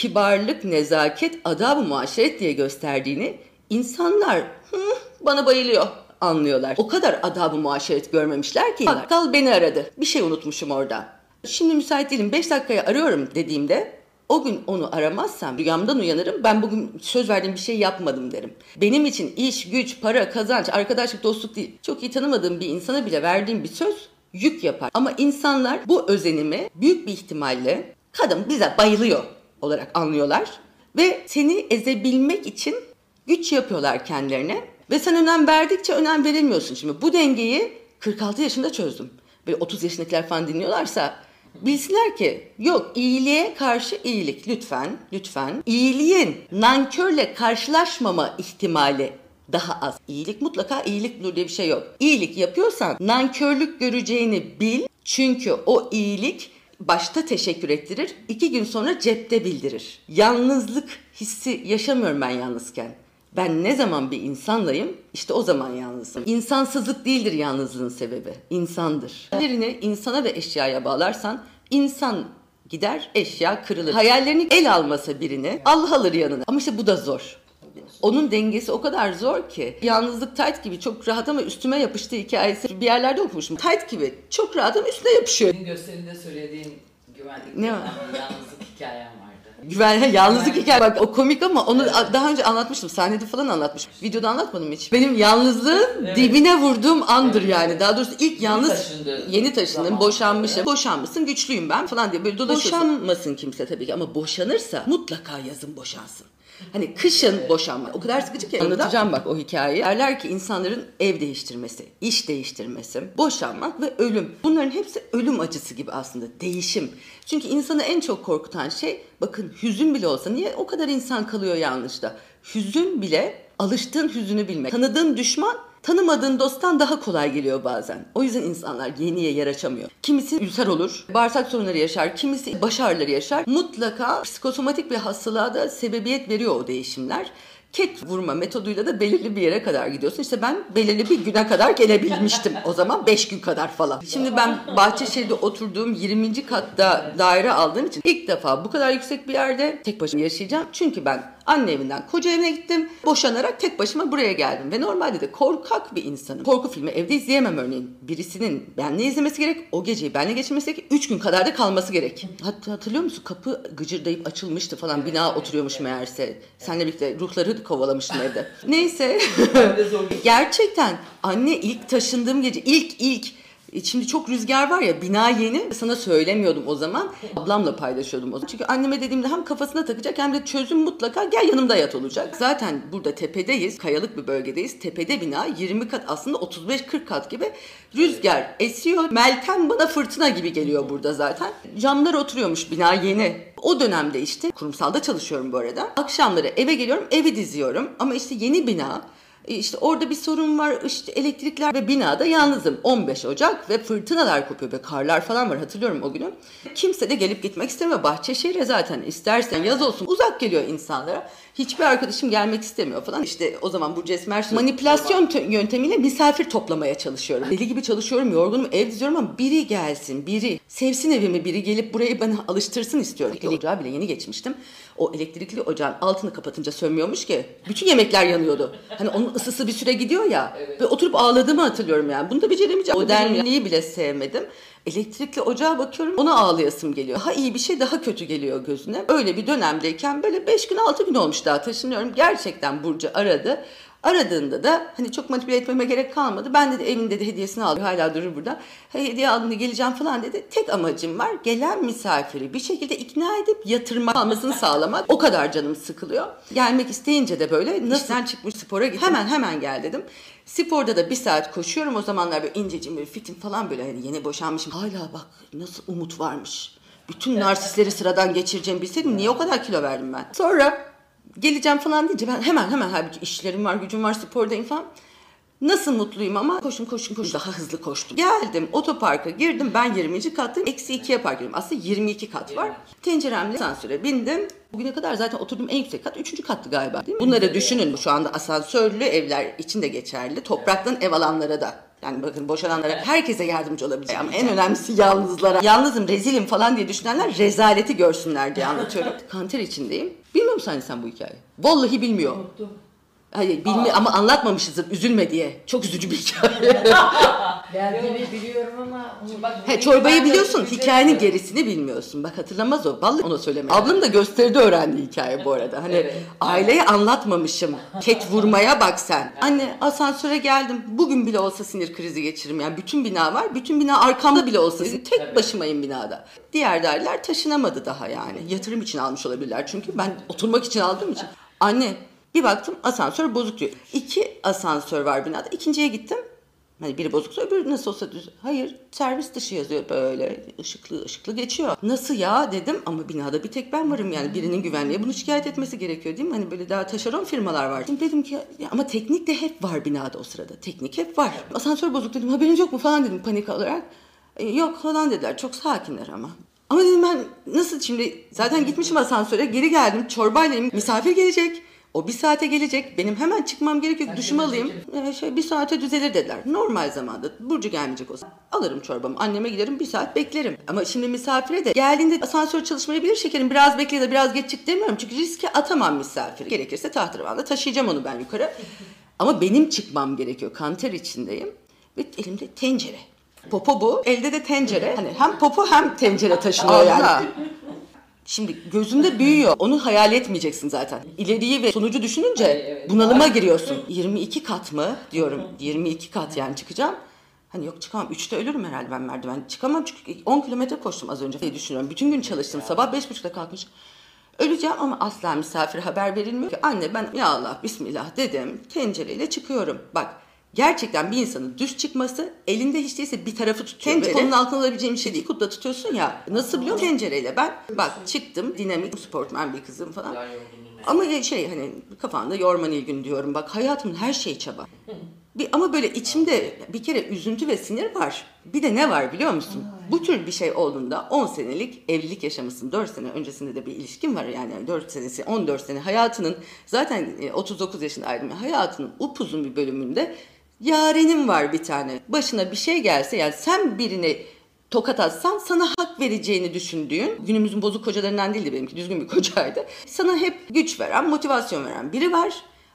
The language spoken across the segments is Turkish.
kibarlık, nezaket, adab-ı muaşeret diye gösterdiğini insanlar Hı, bana bayılıyor anlıyorlar. O kadar adab-ı muaşeret görmemişler ki. Bakkal beni aradı. Bir şey unutmuşum orada. Şimdi müsait değilim 5 dakikaya arıyorum dediğimde o gün onu aramazsam rüyamdan uyanırım. Ben bugün söz verdiğim bir şey yapmadım derim. Benim için iş, güç, para, kazanç, arkadaşlık, dostluk değil. Çok iyi tanımadığım bir insana bile verdiğim bir söz yük yapar. Ama insanlar bu özenimi büyük bir ihtimalle kadın bize bayılıyor olarak anlıyorlar. Ve seni ezebilmek için güç yapıyorlar kendilerine. Ve sen önem verdikçe önem veremiyorsun. Şimdi bu dengeyi 46 yaşında çözdüm. Böyle 30 yaşındakiler falan dinliyorlarsa bilsinler ki yok iyiliğe karşı iyilik lütfen lütfen. İyiliğin nankörle karşılaşmama ihtimali daha az. İyilik mutlaka iyilik diye bir şey yok. İyilik yapıyorsan nankörlük göreceğini bil. Çünkü o iyilik başta teşekkür ettirir, iki gün sonra cepte bildirir. Yalnızlık hissi yaşamıyorum ben yalnızken. Ben ne zaman bir insanlayım işte o zaman yalnızım. İnsansızlık değildir yalnızlığın sebebi. insandır. Hayallerini insana ve eşyaya bağlarsan insan gider eşya kırılır. Hayallerini el almasa birini Allah alır yanına. Ama işte bu da zor. Onun dengesi o kadar zor ki. Yalnızlık tight gibi çok rahat ama üstüme yapıştı hikayesi bir yerlerde okumuşum. Tight gibi çok rahat ama üstüne yapışıyor. Senin gösterinde söylediğin güvenlik Ne var? yalnızlık hikayem vardı. Güven, yalnızlık hikaye. Bak o komik ama onu daha önce anlatmıştım. Sahnede falan anlatmışım. Videoda anlatmadım hiç. Benim yalnızlığın Evet. dibine vurduğum andır yani. Daha doğrusu ilk yalnız taşındı. yeni taşındım, Zaman. boşanmışım. Boşanmışsın, güçlüyüm ben falan diye böyle dolaşıyorsun. Boşanmasın kimse tabii ki ama boşanırsa mutlaka yazın boşansın. Hani kışın boşanma. O kadar sıkıcı ki. Anlatacağım bak o hikayeyi. Derler ki insanların ev değiştirmesi, iş değiştirmesi, boşanmak ve ölüm. Bunların hepsi ölüm acısı gibi aslında. Değişim. Çünkü insanı en çok korkutan şey bakın hüzün bile olsa niye o kadar insan kalıyor yanlışta? Hüzün bile alıştığın hüzünü bilmek. Tanıdığın düşman Tanımadığın dosttan daha kolay geliyor bazen. O yüzden insanlar yeniye yer açamıyor. Kimisi ülser olur, bağırsak sorunları yaşar, kimisi baş ağrıları yaşar. Mutlaka psikosomatik bir hastalığa da sebebiyet veriyor o değişimler. Ket vurma metoduyla da belirli bir yere kadar gidiyorsun. İşte ben belirli bir güne kadar gelebilmiştim o zaman. 5 gün kadar falan. Şimdi ben Bahçeşehir'de oturduğum 20. katta daire aldığım için ilk defa bu kadar yüksek bir yerde tek başıma yaşayacağım. Çünkü ben anne evinden koca evine gittim. Boşanarak tek başıma buraya geldim. Ve normalde de korkak bir insanım. Korku filmi evde izleyemem örneğin. Birisinin benle izlemesi gerek. O geceyi benle geçirmesi gerek. 3 gün kadar da kalması gerek. Hatta hatırlıyor musun? Kapı gıcırdayıp açılmıştı falan. Bina oturuyormuş meğerse. Seninle birlikte ruhları kovalamıştım evde. Neyse. Gerçekten anne ilk taşındığım gece ilk ilk Şimdi çok rüzgar var ya bina yeni sana söylemiyordum o zaman ablamla paylaşıyordum o zaman. Çünkü anneme dediğimde hem kafasına takacak hem de çözüm mutlaka gel yanımda yat olacak. Zaten burada tepedeyiz kayalık bir bölgedeyiz tepede bina 20 kat aslında 35-40 kat gibi rüzgar esiyor. Meltem bana fırtına gibi geliyor burada zaten. Camlar oturuyormuş bina yeni. O dönemde işte kurumsalda çalışıyorum bu arada. Akşamları eve geliyorum evi diziyorum ama işte yeni bina e, işte orada bir sorun var işte elektrikler ve binada yalnızım 15 Ocak ve fırtınalar kopuyor ve karlar falan var hatırlıyorum o günü. Kimse de gelip gitmek istemiyor Bahçeşehir'e zaten istersen yaz olsun uzak geliyor insanlara. Hiçbir arkadaşım gelmek istemiyor falan. İşte o zaman bu Cesmer manipülasyon yöntemiyle misafir toplamaya çalışıyorum. Deli gibi çalışıyorum yorgunum ev diziyorum ama biri gelsin biri sevsin evimi biri gelip burayı bana alıştırsın istiyorum. Elektrikli ocağı bile yeni geçmiştim. O elektrikli ocağın altını kapatınca sönmüyormuş ki. Bütün yemekler yanıyordu. Hani onun ısısı bir süre gidiyor ya. Ve oturup ağladığımı hatırlıyorum yani. Bunu da beceremeyeceğim. Modernliği bile sevmedim. Elektrikli ocağa bakıyorum ona ağlayasım geliyor. Daha iyi bir şey daha kötü geliyor gözüne. Öyle bir dönemdeyken böyle 5 gün 6 gün olmuş daha taşınıyorum. Gerçekten Burcu aradı. Aradığında da hani çok manipüle etmeme gerek kalmadı. Ben de evinde de hediyesini aldım. Hala durur burada. Hediye aldım da geleceğim falan dedi. Tek amacım var. Gelen misafiri bir şekilde ikna edip yatırmak almasını sağlamak. O kadar canım sıkılıyor. Gelmek isteyince de böyle nasıl İşten çıkmış spora gittim. Hemen hemen gel dedim. Sporda da bir saat koşuyorum. O zamanlar böyle incecim böyle fitim falan böyle hani yeni boşanmışım. Hala bak nasıl umut varmış. Bütün narsistleri sıradan geçireceğimi bilseydim niye o kadar kilo verdim ben? Sonra geleceğim falan deyince ben hemen hemen halbuki işlerim var, gücüm var, spordayım falan. Nasıl mutluyum ama koşun koşun koşun daha hızlı koştum. Geldim otoparka girdim ben 20. kattayım. Eksi 2'ye park ediyorum. Aslında 22 kat var. Tenceremle asansöre bindim. Bugüne kadar zaten oturduğum en yüksek kat 3. kattı galiba değil mi? Bunları düşünün şu anda asansörlü evler için de geçerli. Topraktan ev alanlara da Yani bakın boşananlara herkese yardımcı olabilir. Ama en önemlisi yalnızlara. Yalnızım, rezilim falan diye düşünenler rezaleti görsünler diye anlatıyorum. Kanter içindeyim. Bilmiyor musun anne sen bu hikayeyi? Vallahi bilmiyor. Unuttum. Hayır bilmi ama anlatmamışızdır üzülme diye. Çok üzücü bir hikaye. Derdini biliyorum ama bak, He, çorbayı biliyorsun, hikayenin gerisini bilmiyorsun. Bak hatırlamaz o. Vallahi ona söyleme. Ablam da gösteride öğrendi hikaye bu arada. Hani Evet. aileye anlatmamışım. Ket vurmaya bak sen. Anne asansöre geldim. Bugün bile olsa sinir krizi geçiririm. Yani bütün bina var. Bütün bina arkamda bile olsa. Tek Tabii. başımayım binada. Diğer daireler taşınamadı daha yani. Yatırım için almış olabilirler çünkü. Ben oturmak için aldığım için. Anne bir baktım asansör bozuk diyor. İki asansör var binada. İkinciye gittim. Hani biri bozuksa öbürü nasıl olsa düz. Hayır servis dışı yazıyor böyle ışıklı ışıklı geçiyor. Nasıl ya dedim ama binada bir tek ben varım yani birinin güvenliğe bunu şikayet etmesi gerekiyor değil mi? Hani böyle daha taşeron firmalar var. Şimdi dedim ki ya ama teknik de hep var binada o sırada. Teknik hep var. Asansör bozuk dedim haberiniz yok mu falan dedim panik olarak. E, yok falan dediler çok sakinler ama. Ama dedim ben nasıl şimdi zaten gitmişim asansöre geri geldim çorbayla misafir gelecek. O bir saate gelecek. Benim hemen çıkmam gerekiyor. Sen Duşumu alayım. Ee, şey bir saate düzelir dediler. Normal zamanda Burcu gelmeyecek olsa alırım çorbamı. Anneme giderim bir saat beklerim. Ama şimdi misafire de geldiğinde asansör çalışmayabilir şekerim. Biraz bekle da biraz geç çık demiyorum. Çünkü riske atamam misafiri. Gerekirse tahterevanda taşıyacağım onu ben yukarı. Ama benim çıkmam gerekiyor. Kanter içindeyim. Ve elimde tencere. Popo bu. Elde de tencere. Hani hem popo hem tencere taşınıyor yani. Şimdi gözünde büyüyor. Onu hayal etmeyeceksin zaten. İleriyi ve sonucu düşününce bunalıma giriyorsun. 22 kat mı diyorum. 22 kat yani çıkacağım. Hani yok çıkamam. 3'te ölürüm herhalde ben merdiven. Çıkamam çünkü 10 kilometre koştum az önce diye düşünüyorum. Bütün gün çalıştım. Sabah 5.30'da kalkmış. Öleceğim ama asla misafire haber verilmiyor ki. Anne ben ya Allah bismillah dedim. Tencereyle çıkıyorum. Bak gerçekten bir insanın düz çıkması elinde hiç değilse bir tarafı tutuyor. Tencere onun altına alabileceğim bir şey değil. Kutla tutuyorsun ya. Nasıl biliyor musun? Tencereyle ben bak çıktım dinamik sportman bir kızım falan. Ama şey hani kafanda yorma Nilgün diyorum. Bak hayatımın her şeyi çaba. Bir, ama böyle içimde bir kere üzüntü ve sinir var. Bir de ne var biliyor musun? Bu tür bir şey olduğunda 10 senelik evlilik yaşamışsın. 4 sene öncesinde de bir ilişkin var yani 4 senesi 14 sene hayatının zaten e, 39 yaşındaydım. Hayatının upuzun bir bölümünde yarenim var bir tane. Başına bir şey gelse yani sen birini tokat atsan sana hak vereceğini düşündüğün günümüzün bozuk kocalarından değildi benimki düzgün bir kocaydı. Sana hep güç veren, motivasyon veren biri var.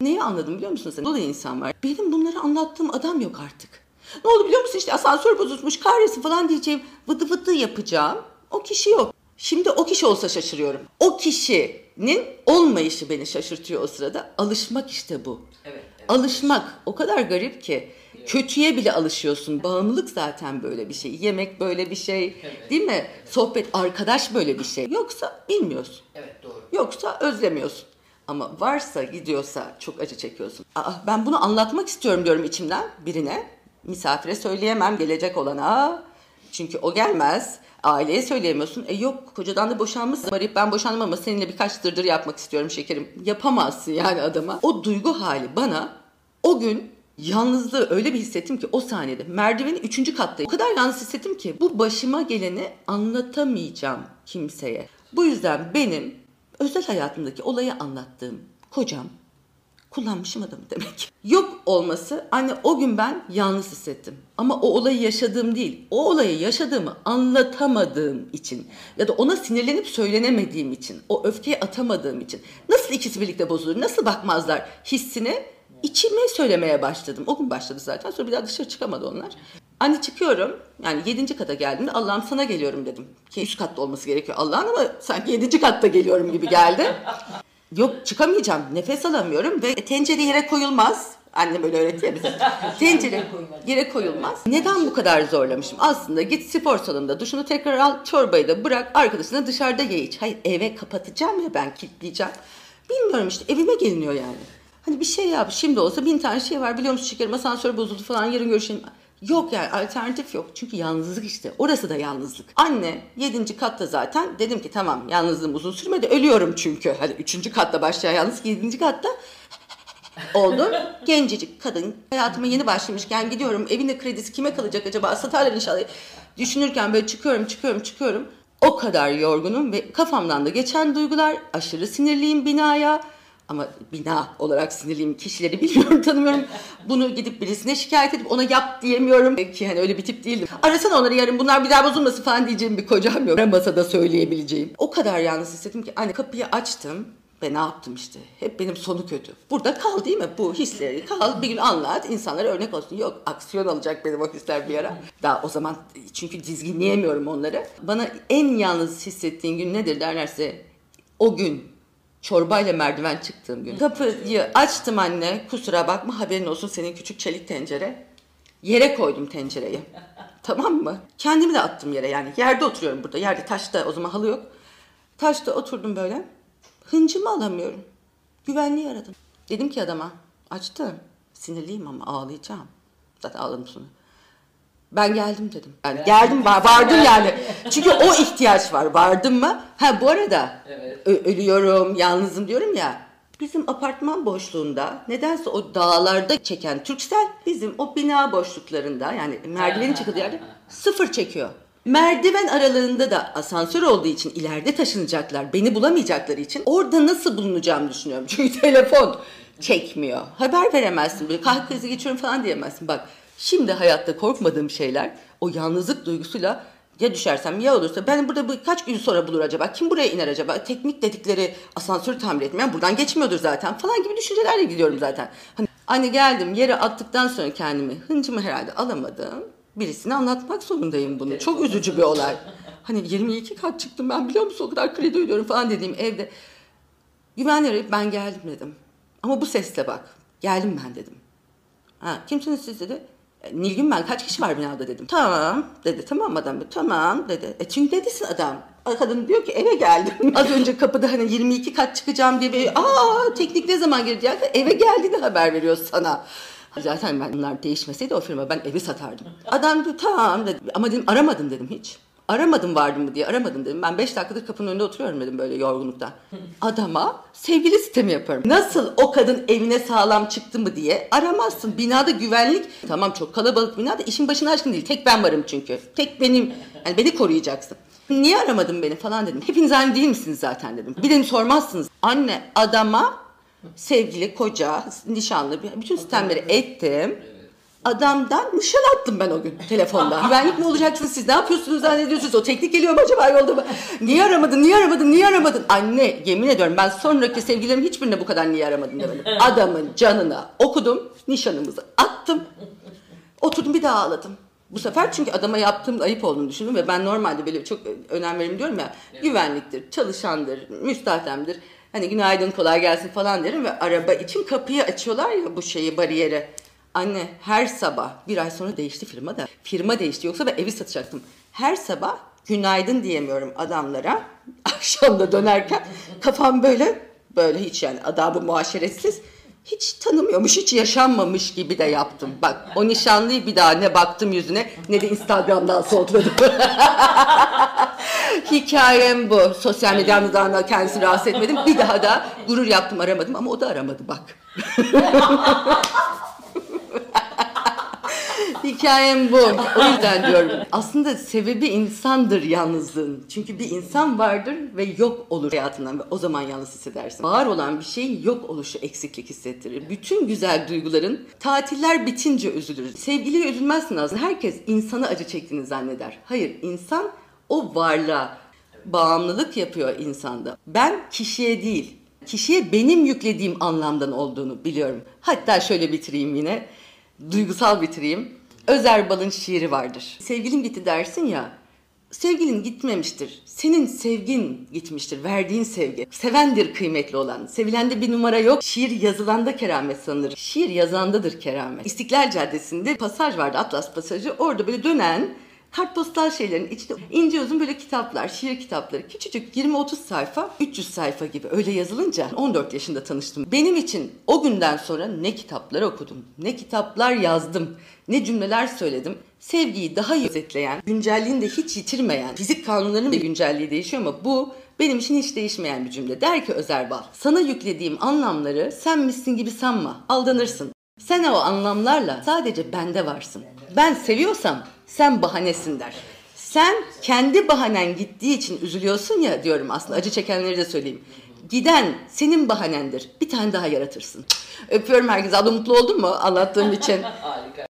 Neyi anladım biliyor musun sen? Dolu insan var. Benim bunları anlattığım adam yok artık. Ne oldu biliyor musun işte asansör bozulmuş kahretsin falan diyeceğim. Vıdı vıdı yapacağım. O kişi yok. Şimdi o kişi olsa şaşırıyorum. O kişinin olmayışı beni şaşırtıyor o sırada. Alışmak işte bu. Evet. Alışmak o kadar garip ki. Kötüye bile alışıyorsun. Bağımlılık zaten böyle bir şey. Yemek böyle bir şey. Evet. Değil mi? Sohbet, arkadaş böyle bir şey. Yoksa bilmiyorsun. Evet doğru. Yoksa özlemiyorsun. Ama varsa gidiyorsa çok acı çekiyorsun. Aa, ben bunu anlatmak istiyorum diyorum içimden birine. Misafire söyleyemem gelecek olana. Çünkü o gelmez. Aileye söyleyemiyorsun. E yok kocadan da boşanmışsın. Arayıp ben boşandım ama seninle birkaç dırdır yapmak istiyorum şekerim. Yapamazsın yani adama. O duygu hali bana o gün yalnızlığı öyle bir hissettim ki o saniyede merdivenin üçüncü kattayım. O kadar yalnız hissettim ki bu başıma geleni anlatamayacağım kimseye. Bu yüzden benim özel hayatımdaki olayı anlattığım kocam kullanmışım adamı demek. Yok olması anne o gün ben yalnız hissettim. Ama o olayı yaşadığım değil. O olayı yaşadığımı anlatamadığım için ya da ona sinirlenip söylenemediğim için, o öfkeyi atamadığım için nasıl ikisi birlikte bozulur, nasıl bakmazlar hissini içime söylemeye başladım. O gün başladı zaten. Sonra bir daha dışarı çıkamadı onlar. Anne çıkıyorum. Yani yedinci kata geldiğimde Allah'ım sana geliyorum dedim. Ki üst katta olması gerekiyor Allah'ın ama sanki yedinci katta geliyorum gibi geldi. Yok çıkamayacağım. Nefes alamıyorum ve tencere yere koyulmaz. Annem öyle öğretiyor bize. Tencere yere koyulmaz. Neden bu kadar zorlamışım? Aslında git spor salonunda duşunu tekrar al, çorbayı da bırak, arkadaşına dışarıda ye iç. Hayır eve kapatacağım ya ben kilitleyeceğim. Bilmiyorum işte evime geliniyor yani. Hani bir şey yap şimdi olsa bin tane şey var biliyor musun şekerim asansör bozuldu falan yarın görüşelim. Yok yani alternatif yok. Çünkü yalnızlık işte. Orası da yalnızlık. Anne 7. katta zaten dedim ki tamam yalnızlığım uzun sürmedi. Ölüyorum çünkü. Hadi 3. katta başlayan yalnız 7. katta oldum. Gencecik kadın hayatıma yeni başlamışken gidiyorum. Evinde kredisi kime kalacak acaba? Satarlar inşallah. Düşünürken böyle çıkıyorum çıkıyorum çıkıyorum. O kadar yorgunum ve kafamdan da geçen duygular aşırı sinirliyim binaya. Ama bina olarak sinirliyim. Kişileri biliyorum, tanımıyorum. Bunu gidip birisine şikayet edip ona yap diyemiyorum. Ki hani öyle bir tip değildim. Arasana onları yarın bunlar bir daha bozulmasın falan diyeceğim bir kocam yok. Masada söyleyebileceğim. O kadar yalnız hissettim ki anne kapıyı açtım. Ve ne yaptım işte? Hep benim sonu kötü. Burada kal değil mi? Bu hisleri kal. Bir gün anlat. insanlara örnek olsun. Yok aksiyon alacak benim o hisler bir ara. Daha o zaman çünkü dizginleyemiyorum onları. Bana en yalnız hissettiğin gün nedir derlerse o gün çorbayla merdiven çıktığım gün. Kapıyı açtım anne. Kusura bakma haberin olsun senin küçük çelik tencere. Yere koydum tencereyi. tamam mı? Kendimi de attım yere yani. Yerde oturuyorum burada. Yerde taşta o zaman halı yok. Taşta oturdum böyle. Hıncımı alamıyorum. Güvenliği aradım. Dedim ki adama açtım. Sinirliyim ama ağlayacağım. Zaten ağladım sonra. Ben geldim dedim. Yani geldim var, vardım yani. Çünkü o ihtiyaç var. Vardım mı? Ha bu arada Evet. ölüyorum, yalnızım diyorum ya. Bizim apartman boşluğunda nedense o dağlarda çeken Türksel bizim o bina boşluklarında yani merdivenin çıkıldığı yerde sıfır çekiyor. Merdiven aralığında da asansör olduğu için ileride taşınacaklar. Beni bulamayacakları için orada nasıl bulunacağımı düşünüyorum. Çünkü telefon çekmiyor. Haber veremezsin. Böyle krizi geçiyorum falan diyemezsin. Bak şimdi hayatta korkmadığım şeyler o yalnızlık duygusuyla ya düşersem ya olursa ben burada bu kaç gün sonra bulur acaba? Kim buraya iner acaba? Teknik dedikleri asansörü tamir etmeyen buradan geçmiyordur zaten falan gibi düşüncelerle gidiyorum zaten. Hani anne geldim yere attıktan sonra kendimi hıncımı herhalde alamadım. Birisine anlatmak zorundayım bunu. Çok üzücü bir olay. Hani 22 kat çıktım ben biliyor musun o kadar kredi ödüyorum falan dediğim evde. Güvenli arayıp ben geldim dedim. Ama bu sesle bak. Geldim ben dedim. Ha, kimsiniz siz dedi. "E, Nilgün ben kaç kişi var binada dedim. Tamam dedi tamam adam tamam dedi. E çünkü nedesin adam. Kadın diyor ki eve geldim. Az önce kapıda hani 22 kat çıkacağım diye bir aa teknik ne zaman gelecek? Eve geldiğini haber veriyor sana. Zaten ben bunlar değişmeseydi o firma ben evi satardım. Adam diyor tamam dedi. Ama dedim aramadın dedim hiç. Aramadım vardım mı diye aramadım dedim. Ben 5 dakikadır kapının önünde oturuyorum dedim böyle yorgunluktan. Adama sevgili sistemi yaparım. Nasıl o kadın evine sağlam çıktı mı diye aramazsın. Binada güvenlik tamam çok kalabalık binada işin başına aşkın değil. Tek ben varım çünkü. Tek benim yani beni koruyacaksın. Niye aramadın beni falan dedim. Hepiniz aynı değil misiniz zaten dedim. Bir de sormazsınız. Anne adama sevgili, koca, nişanlı bütün sistemleri ettim. Adamdan nişan attım ben o gün telefonda. Güvenlik mi olacaksınız siz? Ne yapıyorsunuz zannediyorsunuz? O teknik geliyor mu acaba yolda mı? Niye aramadın? Niye aramadın? Niye aramadın? Anne yemin ediyorum ben sonraki sevgililerim hiçbirine bu kadar niye aramadın demedim. Adamın canına okudum. Nişanımızı attım. Oturdum bir daha ağladım. Bu sefer çünkü adama yaptığım ayıp olduğunu düşündüm ve ben normalde böyle çok önem veririm diyorum ya. Güvenliktir, çalışandır, müstahdemdir. Hani günaydın kolay gelsin falan derim ve araba için kapıyı açıyorlar ya bu şeyi bariyeri. Anne her sabah bir ay sonra değişti firma da. Firma değişti yoksa ben evi satacaktım. Her sabah günaydın diyemiyorum adamlara. Akşamda dönerken kafam böyle böyle hiç yani adabı muaşeretsiz. Hiç tanımıyormuş, hiç yaşanmamış gibi de yaptım. Bak o nişanlıyı bir daha ne baktım yüzüne ne de Instagram'dan soğutladım. Hikayem bu. Sosyal medyamdan da kendisini rahatsız etmedim. Bir daha da gurur yaptım aramadım ama o da aramadı bak. Hikayem bu. O yüzden diyorum. Aslında sebebi insandır yalnızlığın. Çünkü bir insan vardır ve yok olur hayatından ve o zaman yalnız hissedersin. Var olan bir şeyin yok oluşu eksiklik hissettirir. Bütün güzel duyguların tatiller bitince üzülür. Sevgiliye üzülmezsin aslında. Herkes insanı acı çektiğini zanneder. Hayır, insan o varlığa bağımlılık yapıyor insanda. Ben kişiye değil, kişiye benim yüklediğim anlamdan olduğunu biliyorum. Hatta şöyle bitireyim yine. Duygusal bitireyim. Özer Bal'ın şiiri vardır. Sevgilin gitti dersin ya. Sevgilin gitmemiştir. Senin sevgin gitmiştir. Verdiğin sevgi. Sevendir kıymetli olan. Sevilende bir numara yok. Şiir yazılanda keramet sanılır. Şiir yazandadır keramet. İstiklal Caddesi'nde pasaj vardı. Atlas pasajı. Orada böyle dönen kartpostal şeylerin içinde ince uzun böyle kitaplar, şiir kitapları. Küçücük 20-30 sayfa, 300 sayfa gibi öyle yazılınca 14 yaşında tanıştım. Benim için o günden sonra ne kitaplar okudum, ne kitaplar yazdım, ne cümleler söyledim. Sevgiyi daha iyi özetleyen, güncelliğini de hiç yitirmeyen, fizik kanunlarının da güncelliği değişiyor ama bu benim için hiç değişmeyen bir cümle. Der ki Özerbal, sana yüklediğim anlamları sen misin gibi sanma, aldanırsın. Sen o anlamlarla sadece bende varsın. Ben seviyorsam sen bahanesin der. Sen kendi bahanen gittiği için üzülüyorsun ya diyorum aslında acı çekenleri de söyleyeyim. giden senin bahanendir. Bir tane daha yaratırsın. Öpüyorum herkese. Abla mutlu oldun mu anlattığım için? Harika.